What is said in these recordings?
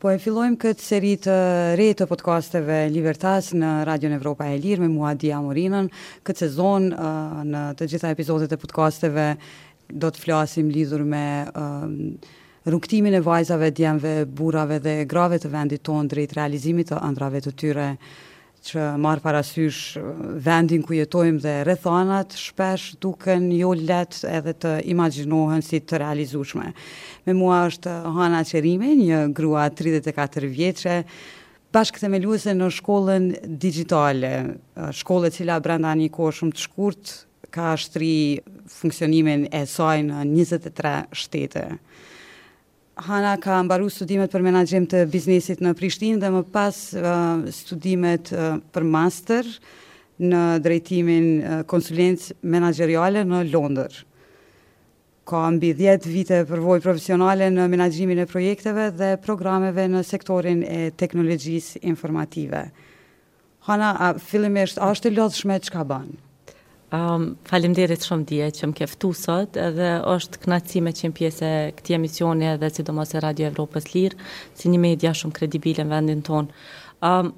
Po e fillojmë këtë seri të re të podcasteve Libertas në Radio Evropa e Lirë me mua Dia Morinën. Këtë sezon uh, në të gjitha epizodet e podcasteve do të flasim lidhur me uh, rrugëtimin e vajzave, djemve, burrave dhe grave të vendit tonë drejt realizimit të andrrave të tyre. që marrë parasysh vendin ku jetojmë dhe rrethanat shpesh duken jo leht edhe të imagjinohen si të realizueshme. Me mua është Hana Qerimi, një grua 34 vjeçe, bashkëthemeluese në shkollën digjitale, shkollë e cila brenda një kohë shumë të shkurt ka shtri funksionimin e saj në 23 shtete. Hana ka mbaru studimet për menaxhim të biznesit në Prishtinë dhe më pas studimet për master në drejtimin konsulencë menaxheriale në Londër. Ka mbi 10 vite përvojë profesionale në menaxhimin e projekteve dhe programeve në sektorin e teknologjisë informative. Hana, a fillimisht, a është e lodhshme çka bën? Um, faleminderit shumë Dia që më ke ftu sot dhe është kënaqësi me qenë pjesë e këtij emisioni dhe sidomos e Radio Evropës Lirë, si një media shumë kredibile në vendin tonë. Um,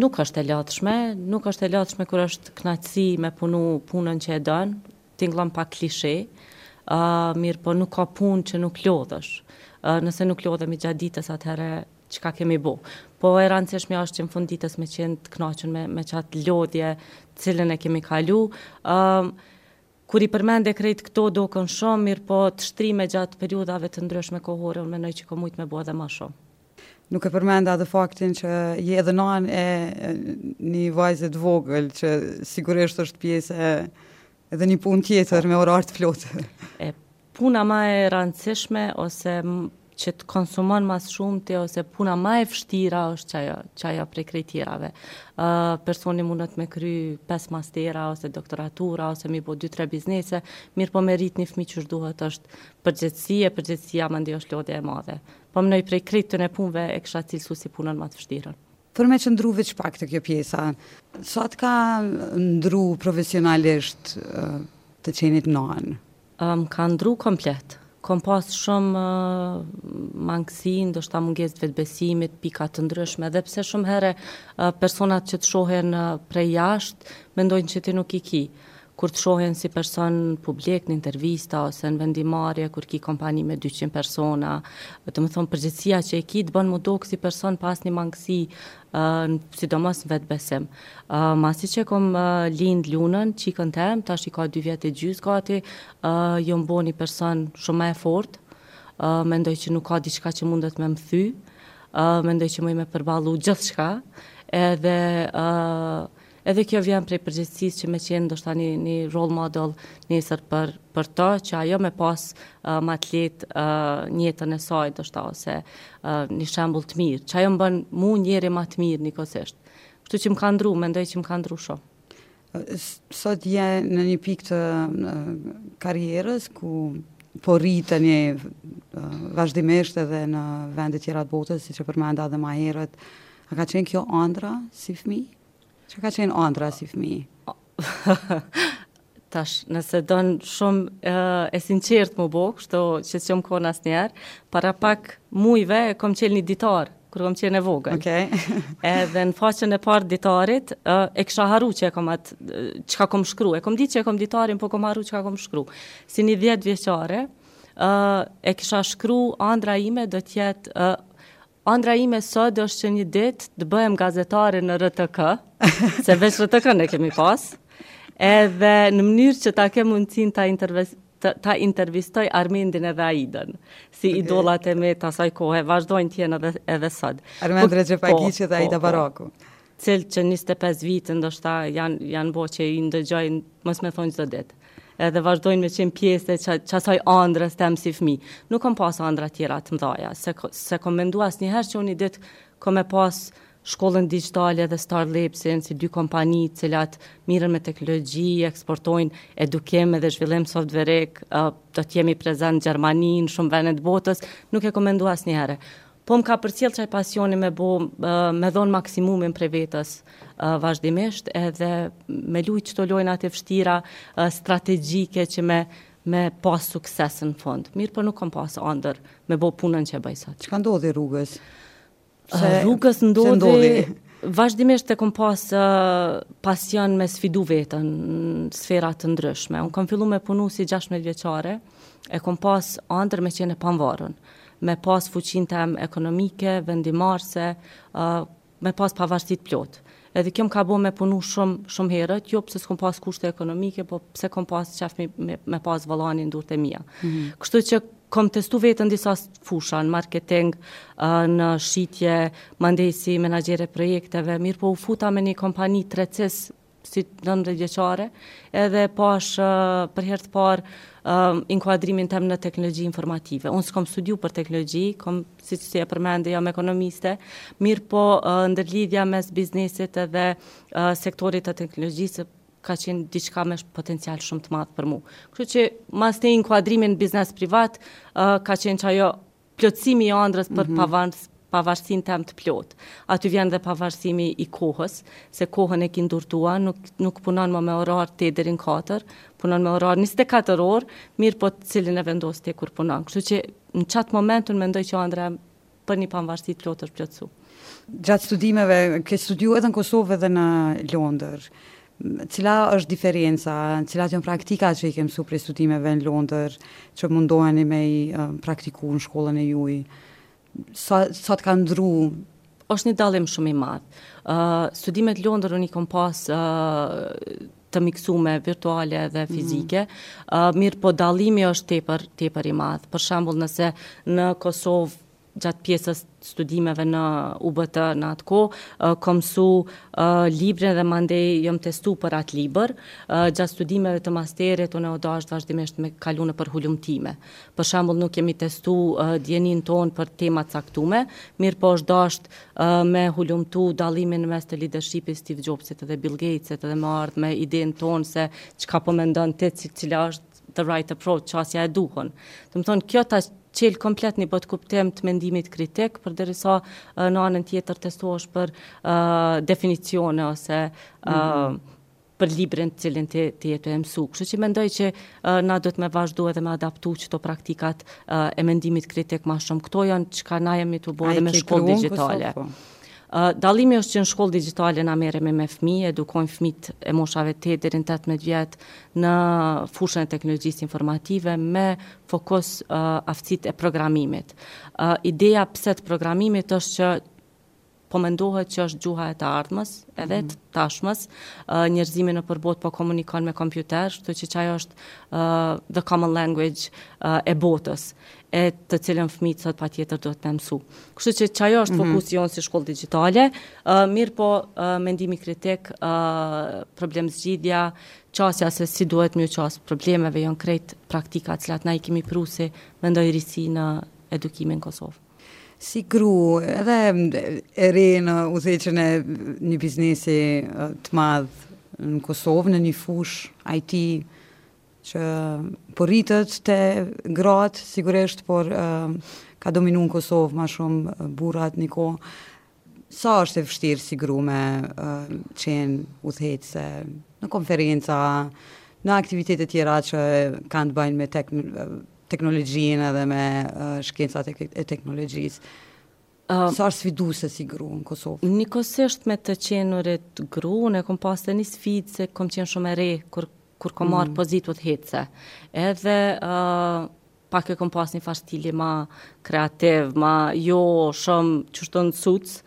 nuk është e lodhshme, nuk është e lodhshme kur është kënaqësi me punu punën që e don, tingëllon pa klishe. Ë uh, mirë, po nuk ka punë që nuk lodhesh. Ë uh, nëse nuk lodhemi gjatë ditës atëherë Çka kemi bo. Po e randësishmja është që në fund ditës me qenë të kënaqur me, me qatë lodhje të cilën e kemi kalu. Um, kur i përmende krejt këto doken shumë, mirëpo të shtrime gjatë periudhave të ndryshme kohore, unë menoj që kom mujtë me bo edhe ma shumë. Nuk e përmenda dhe faktin që je edhe nanë e një vajze të vogël, që sigurisht është pjesë e Edhe një punë tjetër me orar të plotë. E puna ma e randësishme ose që të konsumon ma së shumti ose puna ma e vshtira është qaja, qaja prej krejt tjerave. Uh, personi mundet me kry 5 mastera ose doktoratura ose mi bo 2-3 biznese, mirëpo me rrit një fmi qysh duhet është përgjegjësi e përgjegjësia mendoj është lodhje e madhe. Po menoj prej krejt atyne punve e kësha cilësu si punën ma të vshtirën. Për me qëndru veç pak te kjo pjesa, sa të ka ndru profesionalisht të qenit nanë? Më ka ndru komplet. Kom pas shumë mangësi, ndoshta mungesë të vetëbesimit, pika të ndryshme, edhe pse shumë herë personat që të shohin prej jashtë mendojnë që ti nuk i ki. Kur të shohin si person publik në intervista ose në vendimmarrje, kur ki kompani me 200 persona, do me thonë përgjegjësia që e ki, të bën me u dok si person pa asnjë mangësi, sidomos në vetëbesim. Masi që kom lind Lunën, çikën teme, tash i ka dy vjet e gjysë gati, jom bo një person shumë ma e fortë, mendoj që nuk ka diçka që mundet me më thy, mendoj që muj me përballu gjithçka, edhe Edhe kjo vjen prej përgjegjësisë që me qenë ndoshta një një role model nesër për për të që ajo me pas uh, ma të lehtë uh, jetën e saj ndoshta ose uh, një shembull të mirë, që ajo më bën mua njeri ma të mirë njëkohësisht. Kështu që më ka ndru, mendoj që më ka ndru shumë. Sot je në një pikë të karrierës ku po rriteni vazhdimisht edhe në vendet tjera të botës, siç e përmenda dhe ma herët, a ka qenë kjo andra si fëmijë? Çka ka qenë andra si fëmi? Tash, nëse don shumë e sinqertë me u bo, kështu që s'jom kon asnjëherë, para pak mujve e kom çel një ditar, kur kom qenë e vogël. Okay. Edhe në faqen e parë të ditarit, e kisha harru që e kom atë, çka kom shkru. E kom dit që e kom ditarin, po kom harru çka kom shkru. Si një dhjetë vjeçare, e kisha shkru, andra ime do të jetë, Andra ime sot është që një ditë të bëhem gazetare në RTK, se veç RTK-në e kemi pas, edhe në mënyrë që ta kem mundësinë ta, intervest, ta, ta intervistoj Armendin edhe Aidën, si okay. idolat e mi të asaj kohe, vazhdojnë të jenë edhe, edhe sot. Armend po, Rexhepagiqi po, dhe Aida po, po. Baraku. Cilët qe njëzet e pesë vite ndoshta janë janë bo që i ndëgjoj mos me thonë çdo ditë. Edhe vazhdojnë me qenë pjesë e qasaj andrës teme si fëmi. Nuk kom pas andra tjera të mdhaja, se s'e kom mendu asnjëherë që unë një ditë kom me pas Shkollën Digjitale dhe StarLabs-in, si dy kompani të cilat mirren me teknologji, eksportojnë edukim dhe zhvillim softverik, do të jemi prezent në Gjermani, në shumë vende të botës, nuk e kom mendu asnjëherë. Po më ka përcjell qaj pasioni me bo, me dhonë maksimumin prej vetes vazhdimisht edhe me lujt qëto lojna të vështira strategjike që me me pas sukses në fund. Mirëpo nuk kom pas andër me bo punën që e bëj sot. Çka ndodhi rrugës? Se, rrugës ndodhi, ndodhi? Vazhdimisht kom pas pasion me sfidu veten në sfera të ndryshme. Unë kom fillu me punu si 16 vjeçare, e kom pas andër me qenë e pavarun. me pas fuqinë teme ekonomike, vendimmarrëse, ë me pas pavarësi të plotë. Edhe kjo më ka bo me punu shumë shumë herët, jo pse s'kom pas kushte ekonomike, po pse kom pas qef me, me, me pas volanin në durt e mia. Mm -hmm. Kështu që kom testu veten në disa fusha në marketing, në shitje, mandej si menaxhere e projekteve, mirëpo u futa me një kompani 3CIS si nëntë vjeçare, edhe pash për herë të parë uh, inkuadrimin tem në teknologji informative. Unë s'kom studiu për teknologji, kom, si që si e përmende, jam ekonomiste, mirëpo uh, ndërlidhja mes biznesit edhe uh, sektorit të teknologjisë ka qenë diçka me potencial shumë të madh për mua. Kështu që masnej inkuadrimi n'biznes privat, uh, ka qenë qajo Plotësimi i andrrës për pavarësinë pavarësinë tem të plotë. Aty vjen dhe pavarësimi i kohës, se kohën e ki n'dur tua, nuk, nuk punon mo me orar 8 deri në 4, punon me orar 24 orë, mirëpo të cilin e vendos ti kur punon. Kështu që në qatë moment unë mendoj që andrra për një pavarësi të plotë është plotësu. Gjatë studimeve, ke studiu edhe në Kosovë edhe në Londër. Cila është diferenca, cilat janë praktikat që i ke msu prej studimeve në Londër, që mundoheni me i praktiku në shkollën e juj? Sa sa të kanë ndru? Është një dallim shumë i madh. Ë uh, studimet në Londër unë i kom pas ë uh, të miksume virtuale dhe mhm. fizike. Mm -hmm. uh, mirëpo dallimi është tepër tepër i madh. Për shembull, nëse në Kosovë Gjatë pjesës të studimeve në UBT në atë kohë, kom mësu librin dhe mandej jom testu për atë libër. Gjatë studimeve të masterit, unë u dashtë vazhdimisht me kalu nëpër hulumtime. Për shembull, nuk jemi testu dijenin tonë për tema t'caktume, mirëpo është dashtë me hulumtu dallimin në mes të lidershipit Steve Jobsit dhe Bill Gatesit dhe me ardhë me idenë tonë se çka po mendon ti, cila është the right approach, qasja e duhun. Domethonë, kjo ta qel komplet një botëkuptim të mendimit kritik, përderisa në anën tjetër testohesh për uh, definicione ose uh, mm -hmm. për librin të cilin të, je tu e mësu. Kështu që mendoj që uh, na duhet me vazhdu edhe me adaptu qito praktikat uh, e mendimit kritik ma shumë. Këto janë çka na jemi tu bo edhe me shkollë digjitale. Kësofu. Dallimi është që në shkollë digjitale na merremi me fëmijë, edukojmë fëmijët e moshave 8 deri në 18 vjet në fushën e teknologjisë informative me fokus aftësitë e programimit. Ideja pse të programimit është që po mendohet që është gjuha e të ardhmës, edhe mhm. të tashmës, njerëzimi nëpër botë po komunikon me kompjuter, shtu që qajo është the common language e botës. e të cilën fëmijët sot patjetër duhet me msu. Kështu që qajo është mhm. fokusi jonë si shkollë digjitale, mirëpo mendimi kritik, problem zgjidhja, qasja se si duhet me ju qasë problemeve jonë krejt praktika cilat na i kemi pru si mendoj risi në edukimin në Kosovë. Si gru, edhe e re në udhëheqje në një biznesi të madh në Kosovë, në një fushë IT që po rritet te gratë sigurisht, por ka dominu në Kosovë ma shumë burrat një kohë. Sa është e vështirë si gru me uh, qenë udhëheqëse në konferenca, në aktivitete tjera që kanë të bajnë me tek, teknologjinë edhe me uh, shkencat e, e teknologjisë. Uh, Sa është sfiduese si gru në Kosovë? Nikosisht me të qenurit gru, unë e kom pas edhe një sfidë se kom qenë shumë e re, kur kur kom marrë mm. pozitë udhëheqse. Edhe uh, pak e kom pas një farë stili ma kreativ, ma jo shumë qështu në suits,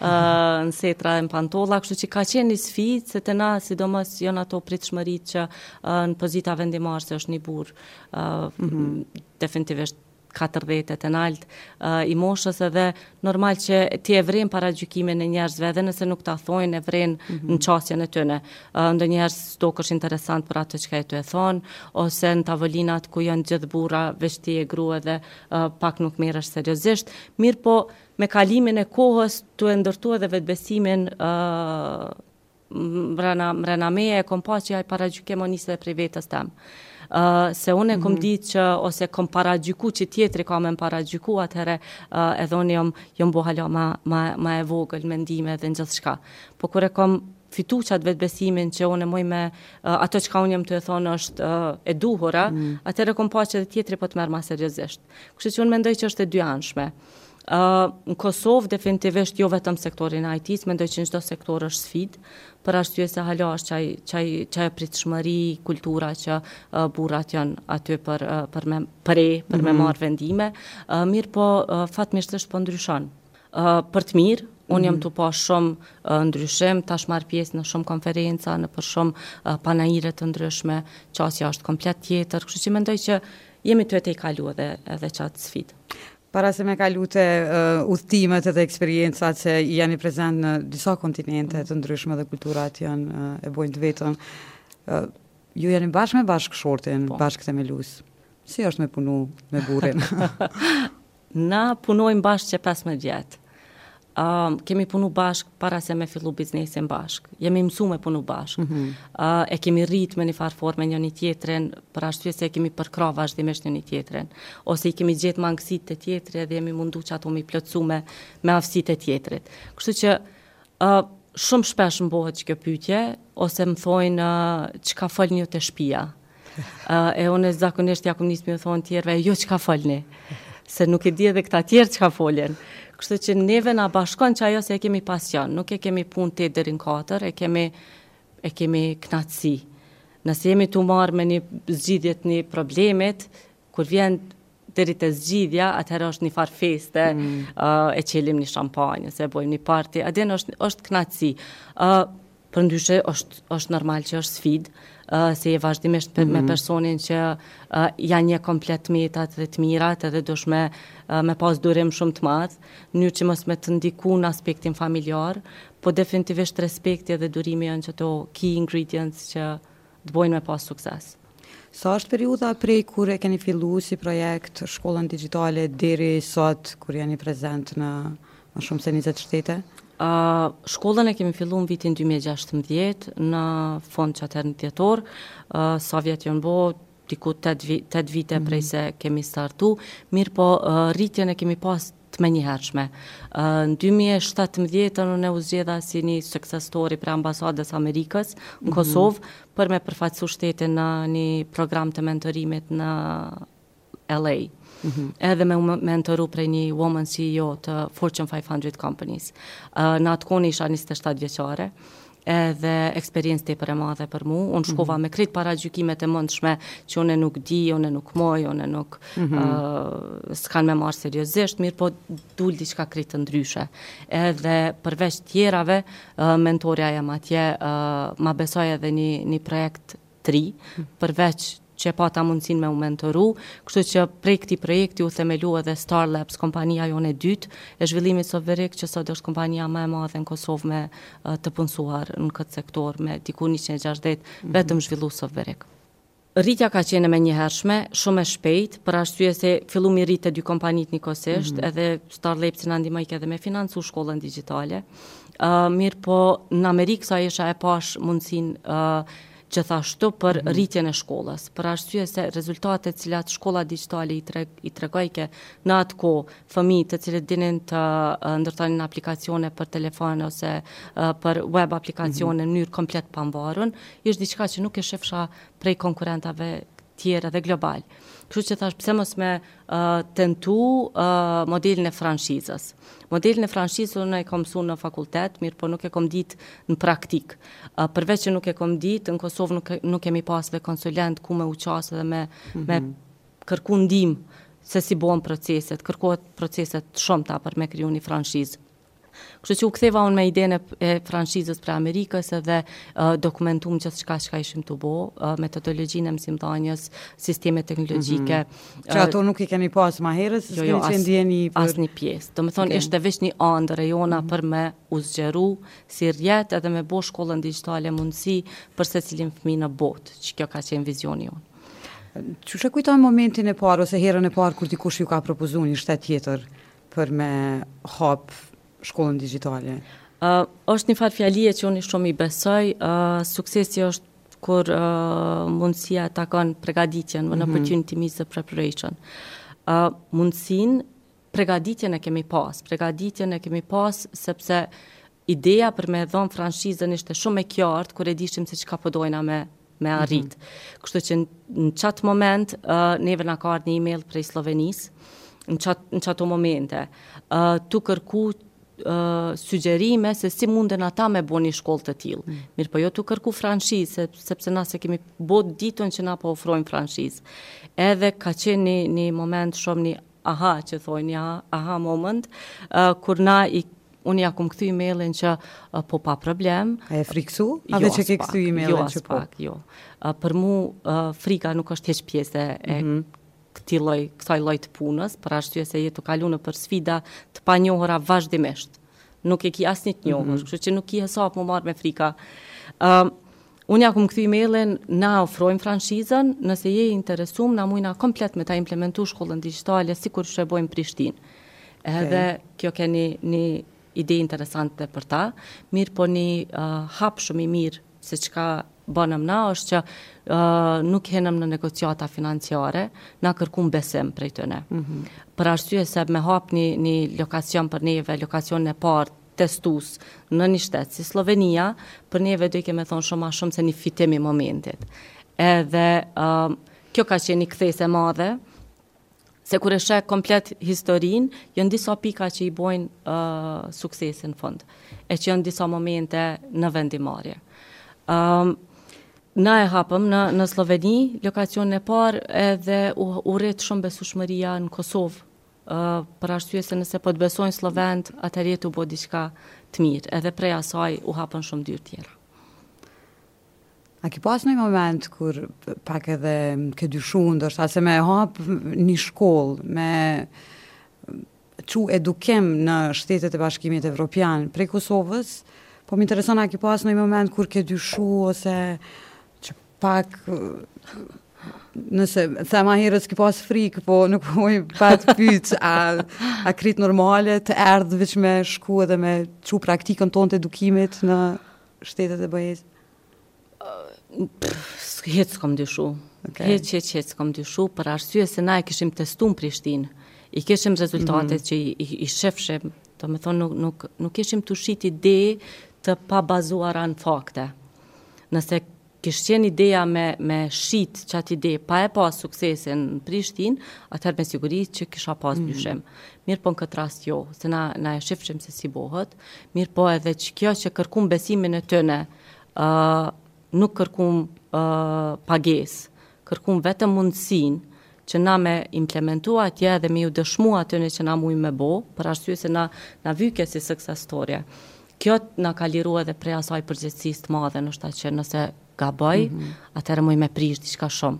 uh, në setra e në pantolla, kështu që ka qenë një sfidë, se te na, sidomos, jonë ato pritshmëritë që uh, në pozita vendimmarrëse është një burrë, uh, mm -hmm. definitivisht, katërdhetë e të nalt i moshës edhe normal që ti e vren paragjykimin e njerëzve edhe nëse nuk ta thojnë e vren mm -hmm. në qasjen e tyne ndonjëherë s'dokesh interesant për atë çka je tu e thonë ose në tavolinat ku janë gjithë burra veç ti je gru edhe uh, pak nuk mirresh seriozisht mirëpo me kalimin e kohës tu e ndërtu edhe vetëbesimin uh, mrena mrena meje e kom pa që ai paragjykim po nis prej vetes tem. Ë uh, se unë kom mm. ditë që ose kom paragjyku që tjetri ka me m'paragjyku atëherë uh, edhe unë jom jom bo hala ma ma ma e vogël në mendime dhe në gjithçka. Po kur e kom fitu qatë vetëbesimin që unë e moj me uh, ato çka unë jom tu e thonë është uh, e duhura, mm. atëherë e kom pa që edhe tjetri po të merr ma seriozisht. Kështu që unë mendoj që është e dyanshme. Në Kosovë, definitivisht jo vetëm në sektorin e IT-së, mendoj që në çdo sektor është sfidë, për arsye se hala është qaj qaj qajo pritshmëri, kultura që burrat janë aty për për me pri, për me mhm. marr vendime. Mirëpo, fatmirësisht po ndryshon. Për të mirë, Unë jam mhm. tu pa shumë ndryshim, tash marr pjesë në shumë konferenca, nëpër shumë panaire të ndryshme, qasja është komplet tjetër, kështu që mendoj që jemi tu e tejkalu edhe, edhe qatë sfidë. Para se me kalu te udhëtimet edhe eksperiencat që jeni prezent në disa kontinente të ndryshme dhe kulturat janë e bojnë të vetën, ju jeni bashkë me bashkëshortin, po. bashkëthemelues. Si është me punu me burrin? Na punojmë bashkë që 15 vjetë. kemi punu bashkë para se me fillu biznesin bashkë. Jemi mësu me punu bashkë. Mm -hmm. e kemi rritë me një farë forme njoni-tjetrin, për arsye se e kemi përkrah vazhdimisht njoni-tjetrin. Ose i kemi gjet mangësitë te tjetri edhe jemi mundu që ato m'i plotësu me, me aftësitë e tjetrit. Kështu që uh, shumë shpesh më bohet qekjo pytje, ose më thojnë uh, çka folni te shpia. e unë zakonisht ja kom nisë me u thonë tjerve, jo çka folni, se nuk e di edhe këta tjerë çka folin. Kështu që neve na bashkon që ajo se e kemi pasion, nuk e kemi punë tetë deri n'katër, e kemi, e kemi knatësi. Nëse jemi tu marrë me një zgjidhje t'një problemit, Kur vjen deri te zgjidhja, atëherë është një farë feste, e çelim një shampanjë, se e bojmë një parti, a din është, është knaqësi. Përndryshe, është, është normal që është sfidë, se je vazhdimisht për, me mhm. personin që ja njeh komplet metat dhe të mirat edhe duhesh me, me pas durim shumë të madh, mënyrë që mos me të ndiku në aspektin familjar, po definitivisht respekti edhe durimi janë qato key ingredients që të bojnë me pas sukses. Sa është periudha prej kur e keni fillu si projekt shkollën digjitale deri sot kur jeni prezent në më shumë se 20 shtete? Uh, shkollën e kemi fillu në vitin 2016 në fund qatëherë në dhjetor, uh, sa vjet jonë bo, diku 8 vite mm -hmm. prej se kemi startu, mirëpo uh, rritjen e kemi pas të menjëhershme. Në dy mijë e shtatëmbëdhjetë unë u zgjedha si një success story prej ambasadës së Amerikës në mhm. Kosovë për me përfaqësu shtetin në një program të mentorimit në LA. Mm -hmm. Edhe me u mentoru prej një woman CEO të Fortune 500 companies. Uh, në atë kohë unë isha 27 vjeçare. edhe eksperiencë tepër e madhe për mu. Unë shkova mm -hmm. me krejt paragjykimet e mundshme që unë nuk di, unë nuk muj, unë nuk mm -hmm. uh, s'kanë me marrë seriozisht, mirëpo dul diçka krejt ndryshe. Edhe përveç tjerave, uh, mentorja jem atje, uh, ma besoi edhe një, një projekt tri, mm -hmm. përveç që e pata mundësinë me u mentoru, kështu që prej këtij projekti u themelu edhe Star Labs, kompania jonë e dytë e zhvillimit softuerik që sot është kompania më e madhe në Kosovë me të punësuar në këtë sektor me diku njëqind e gjashtëdhjetë vetëm zhvillues softuerik. Rritja ka qenë e menjëhershme, shumë e shpejtë, për arsye se fillu me u rritë të dy kompanitë njëkohësisht, edhe Star Labs na ndihmoi edhe me financu shkollën digjitale. Mirëpo në Amerikë sa isha e pashë mundësinë Gjithashtu për rritjen e shkollës, për arsye se rezultatet cilat shkolla digjitale i, treg, i tregojke në atë kohë fëmijë të cilët dinin të ndërtonin aplikacione për telefon ose për web aplikacione mm -hmm. në mënyrë komplet pamvarun, ishte diçka që nuk e shifsha prej konkurentave tjerë edhe globalë. Kështu që thashë, pse mos me tentu modelin e franshizës. Modelin e franshizës unë e kom mësuar në fakultet, mirëpo nuk e kom ditë në praktikë. Përveç që nuk e kom ditë, në Kosovë nuk, nuk kemi pas edhe konsulent ku me u qasë edhe me, mm -hmm. me mhm. kërku ndihmë se si bohen proceset, kërkohet procese t'shumta për me kriju një franshizë. Kështu që u ktheva unë me idenë e franshizës prej Amerikës edhe uh, dokumentum gjithçka çka ishim tu bo, uh, metodologjinë e mësimdhanjes, sistemet teknologjike. Mm -hmm. Që ato nuk i keni pas ma herës, jo, jo, as, ndjeni për... Asnjë pjesë. Domethonë, okay. ishte veç një andërr e jona mm -hmm. për me u zgjeru si rrjet edhe me bo shkollën digitale mundësi për secilin fëmi në botë, që kjo ka qenë vizioni jonë. Qysh e kujton momentin e parë, ose herën e parë, kur dikush ju ka propozu një shtet tjetër, për me hap shkollën digitale? Ë uh, është një farë fjalie që unë shumë i besoj, ë uh, suksesi është kur uh, mundësia e takon pregaditjen, mm -hmm. opportunity meets the preparation. Ë uh, mundësinë, pregaditjen e kemi pas, pregaditjen e kemi pas sepse Ideja për me dhonë franshizën ishte shumë e kjartë kur e dishim se çka po dojna me me mhm. arrit. Mm -hmm. Kështu që në qat moment uh, neve na ka ardhur një email prej Slovenisë në qat në qato momente. Uh, tu kërku uh, sugjerime se si munden ata me bo një shkollë të tillë. Mm. Mirëpo jo tu kërku franshizë, se, sepse na s'e kemi bo t'ditun që na po ofrojmë franshizë. Edhe ka qenë një, një moment shumë një Aha që thojnë ja, aha moment, kur na i unë ia kum kthy emailin që po pa problem. A je friksu? A jo, që ke kthy emailin jo, që po? Jo, jo. Për mu frika nuk është hiç pjesë e mm -hmm. këtij lloj, kësaj lloj të punës, për arsye se je tu kalu nëpër sfida të panjohura vazhdimisht. Nuk e ki asnjë të njohur, mm -hmm. kështu që nuk ki hesap m'u marrë me frikë. Ëm Unë ia kum kthy emailin, na ofrojmë franshizën, nëse je i interesun, na mujna komplet me ta implementu shkollën digitale, sikur që e bojmë Prishtinë. Edhe kjo ke një, një ide interesante për ta, mirëpo një uh, hap shumë i mirë se çka banëm na është që uh, nuk hinëm në negociata financiare, na kërkum besim prej tyne. Mm -hmm. Për arsye se me hap një, një lokacion për neve, lokacionin e parë, testues në një shtet si Sllovenia, për neve dojke me thonë shumë më shumë se një fitim i momentit. Edhe uh, kjo ka qenë një kthesë e madhe se kur e sheh komplet historinë, janë disa pika që i bojnë uh, suksesin n'fund, e që janë disa momente në vendimmarrje. Um, na e hapëm në, në Slloveni, lokacionin e parë edhe u, u rritë shumë besushmëria në Kosovë, për arsye se nëse po të besojnë sllovenët, atëherë je tu bo diçka të mirë, edhe prej asaj u hapën shumë dyer tjera. A ki pas noj moment kur pak edhe ke dyshu, ndoshta se me hap një shkollë, me çu edukim në shtetet e bashkimit evropian prej Kosovës, po më intereson a ki pas noj moment kur ke dyshu ose që Pak nëse them ma herët s'ki pas frikë, po nuk po i pa të pyt, a, a krejt normale t'erdh veç me shku edhe me çu praktikën tonë të edukimit në shtetet e BE-së? Hiç s'kom dyshu. Okay. Hiç, hiç, hiç s'kom dyshu, për arsye se na e kishim testu në Prishtinë. I kishim rezultatet mm -hmm. që i, i, i shifshim, domethonë nuk, nuk, nuk ishim tu shit ide të pa bazuara në fakte. Nëse kish qenë ideja me, me shit qatë ide, pa e pa suksesin në Prishtinë, atëherë me siguri që kisha pas mm -hmm. dyshim. Mirëpo në këtë rast jo, se na, na e shifshim se si bohët, mirëpo edhe qikjo që kërkum besimin e tyne, uh, nuk kërkum uh, pagesë, kërkum vetëm mundësinë që na me implementu atje edhe me ju dëshmu atyne që na mujmë me bo, për arsye se na, na vyke si success story. Kjo na ka liru edhe prej asaj përgjegjësisë të madhe, ndoshta që nëse gaboj, mm -hmm. atëherë muj me prish diçka shumë.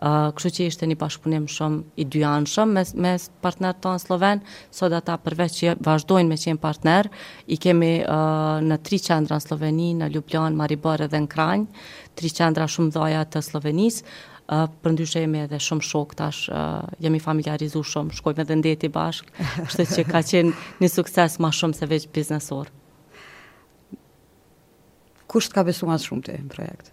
Uh, kështu që ishte një bashkëpunim shumë i dyanshëm me, me partnerët tonë sllovenë, sot ata përveç që vazhdojnë me qenë partnerë, i kemi uh, në tri qendra në Slloveni, në Lubjanë, Maribor edhe në Kranj, tri qendra shumë t'mdhaja të Sllovenisë, Përndryshe jemi edhe shumë shokë tash, jemi familjarizu shumë, shkojmë edhe n'deti bashkë, kështu që ka qenë një sukses ma shumë se veç biznesor. Kush t'ka besu ma shumë ty në projekt?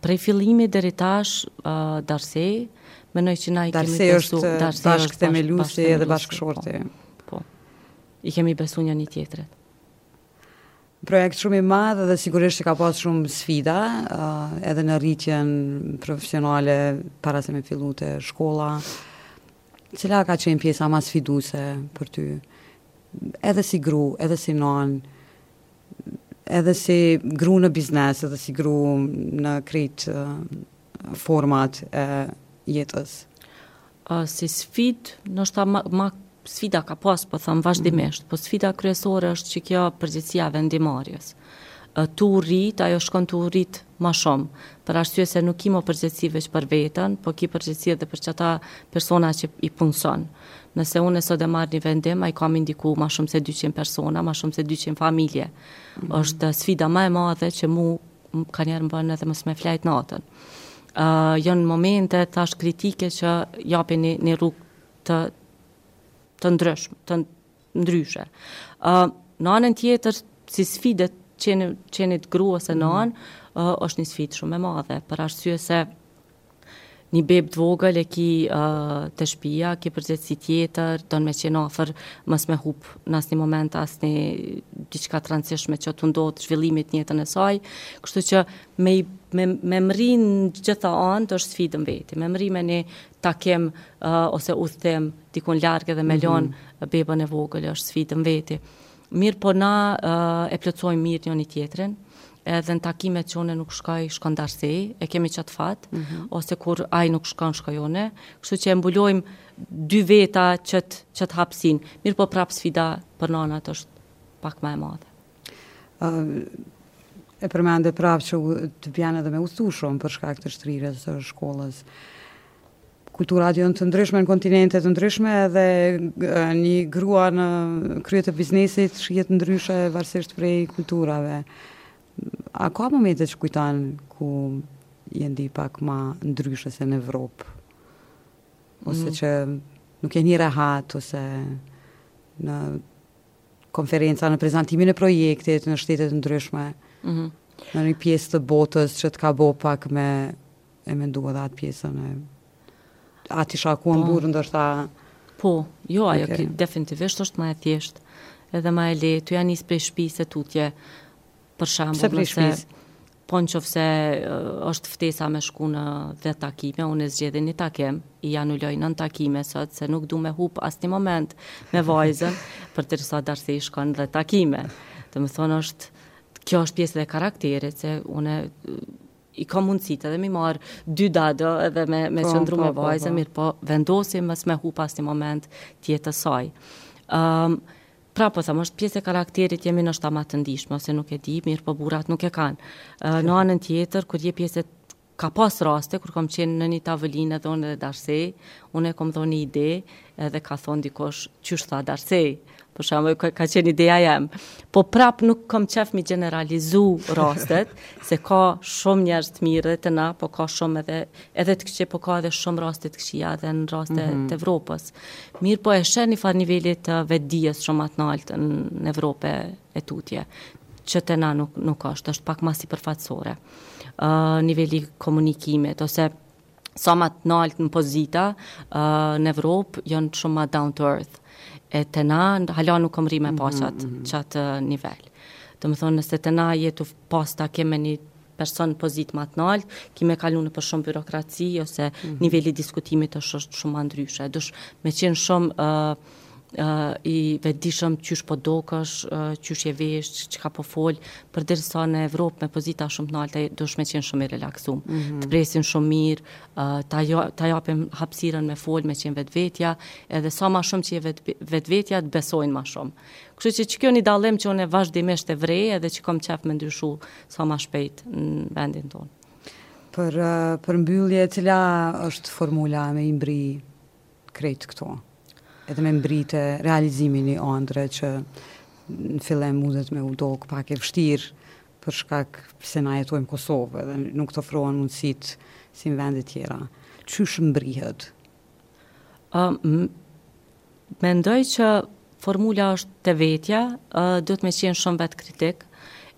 Prej fillimit deri tash, Darsej, menoj që na i kemi besu... Darsej është bashkëthemeluesi edhe bashkëshorti. Po, po, i kemi besu njëni-tjetrit. Projekt shumë i madh dhe sigurisht që ka pas shumë sfida, uh, edhe në rritjen profesionale para se me fillu te shkolla. Cila ka qenë pjesa ma sfiduse për ty? Edhe si gru, edhe si non, edhe si gru në biznes, edhe si gru në krejt uh, format e jetës. Si sfidë, ndoshta ma sfida ka pas, po them vazhdimisht, po sfida kryesore është qikjo përgjegjësia e vendimmarrjes. Tu rrit, ajo shkon tu rrit ma shumë, për arsye se nuk ki mo përgjegjësi veç për veten, po ki përgjegjësi edhe për qëta persona që i punëson. Nëse unë sot e marr një vendim, ai ka me ndiku ma shumë se dyqind persona, ma shumë se dyqind familje. është sfida ma e madhe që mu kanjëherë më bën edhe mos me flejt natën. Janë momente tash kritike që japin një, një rrugë të, të ndryshme, të ndryshe. Në anën tjetër, si sfidë t'qenit, qenit gru ose nanë, është një sfidë shumë e madhe, për arsye se një bebe të vogël e ki uh, te shpia, ki përgjegjësi tjetër, don me qenë afër, mos me hup asnjë moment, asnjë diçka të rëndësishme që tu ndodh zhvillimit n'jetën e saj, kështu që Me mrri n'gjitha anët është sfidë n'veti. Me mrri me ni takim ose udhëtim dikun larg edhe me lon bebën e vogël është sfidë n'veti. Mirëpo na e plotësojmë mirë njoni tjetrin, edhe n'takimet që une nuk shkoj, shkon Darsi, e kemi qat fat, ose kur ai nuk shkon, shkoj une. Kështu që e mbulojmë dy veta qëtë hapësinë. Mirëpo prapë sfida për nanat është pak ma e madhe. e përmende prapë që të vjen edhe me udhtu shumë për shkak të shtrirjes së shkollës. Kulturat janë të ndryshme në kontinente të ndryshme edhe një grua në krye të biznesit shihet ndryshe varësisht prej kulturave. A ka momente që kujton ku je ndi pak ma ndryshe se në Evropë? Ose mm. që nuk je ndi rehat ose në konferenca në prezantimin e projektit në shtete të ndryshme. Mhm. Në një pjesë të botës që të ka bo pak me e mendu edhe atë pjesën e atë isha kon po. burrë ndoshta po, jo, ajo okay. ki, definitivisht është ma e thjesht edhe ma e lehtë t'ja nis prej shpi se tutje Për shembull, nëse po në qofë se është ftesa me shku në dhetë takime, unë e zgjedhi një takim, i anuloj nëntë takime sot, se nuk du me hup asnjë moment me vajzën, përderisa Darsej i shkon dhetë takime. Domethonë është, kjo është pjesë edhe e karakterit, se unë i kam mundësitë edhe m'i marrë dy dado edhe me, me po, qëndru po, me po, vajzën, po, po. mirëpo vendosim mos me hup asnjë moment tjetë saj. Um, Pra po them, është pjesë e karakterit, jemi ndoshta ma të ndishme ose nuk e di, mirëpo burrat nuk e kanë. Ë, Në anën tjetër, kur je pjesë ka pas raste kur kam qenë në një tavolinë edhe unë edhe Darsej, unë e kam dhënë një ide edhe ka thonë dikush qysh tha Darsej. Për shembull, ka, ka qenë ideja jem. Po prap nuk kam qejf m'i gjeneralizu rastet, se ka shumë njerëz të mirë edhe te na, po ka shumë edhe edhe të këqij, po ka edhe shumë raste të këqia edhe në raste mhm të Evropës. Mirëpo e sheh një farë niveli të vetëdijes shumë të naltë në Evropë e tutje, që te na nuk, nuk është, është pak ma sipërfaqësore. Uh, niveli i komunikimit, ose sa ma të naltë në pozita uh, në Evropë, janë shumë ma down to earth. E te na, hala nuk kom mrri me mhm, pa qat, mhm qat nivel. Domethonë, nëse te na je tu pas takim me një person në pozitë ma të naltë, ki me kalu nëpër shumë byrokraci ose mhm. niveli i diskutimit është shumë ma ndryshe. Dush me qenë shumë ë i vetëdijshëm qysh po dokësh, qysh je vesh, çka po fol, përderisa në Evropë me pozita shumë të nalta dush me qenë shumë i relaksuar. Mm -hmm. Të presin shumë mirë, ta jo, ta japin hapësirën me fol, me qenë vetvetja, edhe sa ma shumë që je vetvetja të besojnë ma shumë. Kështu që që kjo një dallim që unë vazhdimisht e vrej edhe që kom qejf me ndryshu sa ma shpejt në vendin tonë. Për, për mbyllje, cila është formula me i mbrri krejt këto? Edhe me mbrri te realizimi i andrrës që në fillim mundet me u dok pak e vështirë për shkak se na jetojmë Kosovë edhe nuk të ofrohen mundësit si në vendet tjera. Qysh mbrrihet? Um, Mendoj që formula është te vetja, duhet me qenë shumë vetëkritik,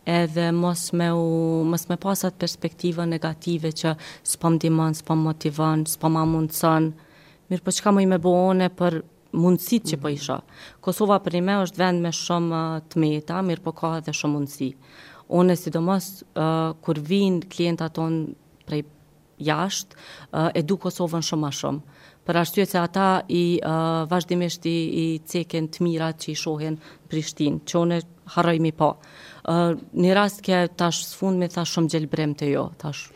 edhe mos me, u, mos me pas atë perspektivën negative që s'po më ndihmon, s'po më motivon, s'po ma mundëson. Mirëpo çka muj me bo unë për mundësitë që po i shoh. Kosova prej meje është vend me shumë të meta, mirëpo ka edhe shumë mundësi. Unë sidomos uh, kur vijnë klientat tonë prej jashtë, e du Kosovën shumë ma shumë. Për arsye se ata vazhdimisht i, i cekin të mirat që i shohin n'Prishtinë, që unë harroj me i pa. Një rast ke tash s'fundi më tha shumë gjelbërim te ju, tash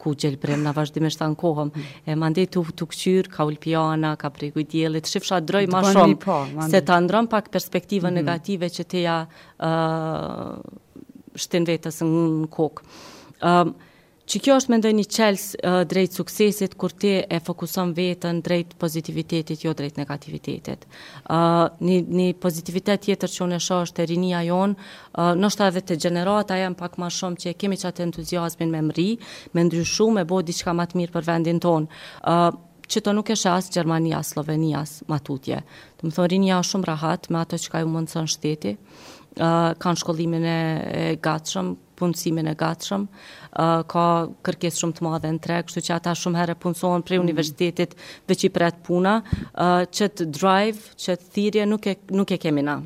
ku gjelbërim, na vazhdimisht ankohemi. E mandej tu, tu këqyrë kah Ulpiana, kah Bregu i Diellit, shifsha drunj ma shumë, po, se të ndrron pak perspektive mm -hmm. negative që ti ia uh, shtin vetës në kokë. Uh, Qikjo është mendoj një çelës drejt suksesit kur ti e fokuson veten drejt pozitivitetit jo drejt negativitetit. Ë një një pozitivitet tjetër që unë shoh është rinia jonë, ë ndoshta edhe te gjenerata jonë pak më shumë që kemi qat entuziazmin me mbrri, me ndryshu, me bë diçka më të mirë për vendin tonë. Ë qetë nuk e sheh as n'Gjermani, as n'Slloveni, as ma tutje. Domethonë, rinia është shumë rahat me ato çka ju mundëson shteti, uh, kanë shkollimin e, e gatshëm, punësimin e gatshëm. Ka kërkesë shumë të madhe në treg, kështu që ata shumë herë punësohen prej mm. universitetit veç i pret puna. Qëtë drive, qëtë thirje, nuk e, nuk e kemi na.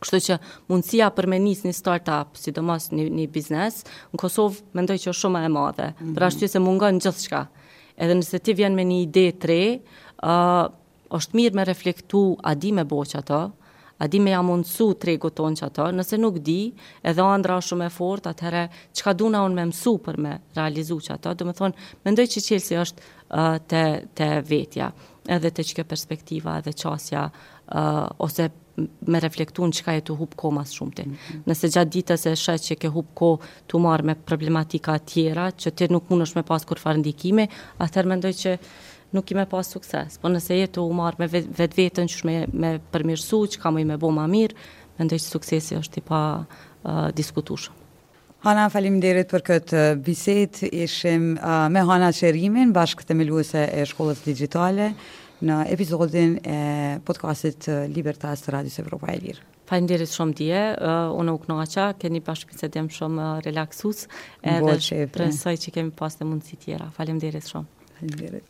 Kështu që mundësia për me nis një start-up, sidomos një, një biznes, në Kosovë mendoj që është shumë e madhe. Mm -hmm. Për arsye se mungon gjithçka. Edhe nëse ti vjen me një ide të re, uh, Është mirë me reflektu a di me bo qëto, a di me ja mundësu tregut qëto, nëse nuk di, edhe ëndrra është shumë e fortë, atëherë çka du unë me mësu për me realizu qëto, domethënë mendoj që çelësi është te te vetja, edhe te kjo perspektiva edhe qasja ose me reflektu në çka je tu hup kohë ma s'shumti ti. Mhm. Nëse gjatë ditës e sheh që ke hup kohë tu u marrë me problematika tjera, që ti nuk mundesh me pas kurrfarë ndikimi, atëherë mendoj që Nuk ki me pas sukses, po nëse je tu u marrë me vetveten qysh me e përmirësu, çka muj me bo ma mirë, mendoj që suksesi është i padiskutueshëm. Hana, faleminderit për këtë bisedë. Ishim me Hana Qerimin, bashkëthemeluese e Shkollës Digjitale, në episodin e podcastit Libertas të Radios Evropa e Lirë. Faleminderit shumë Dije, unë u knaqa, keni pas bisedim shumë relaksues edhe shpresoj që kemi pas edhe mundësi tjera. Faleminderit shumë. Faleminderit.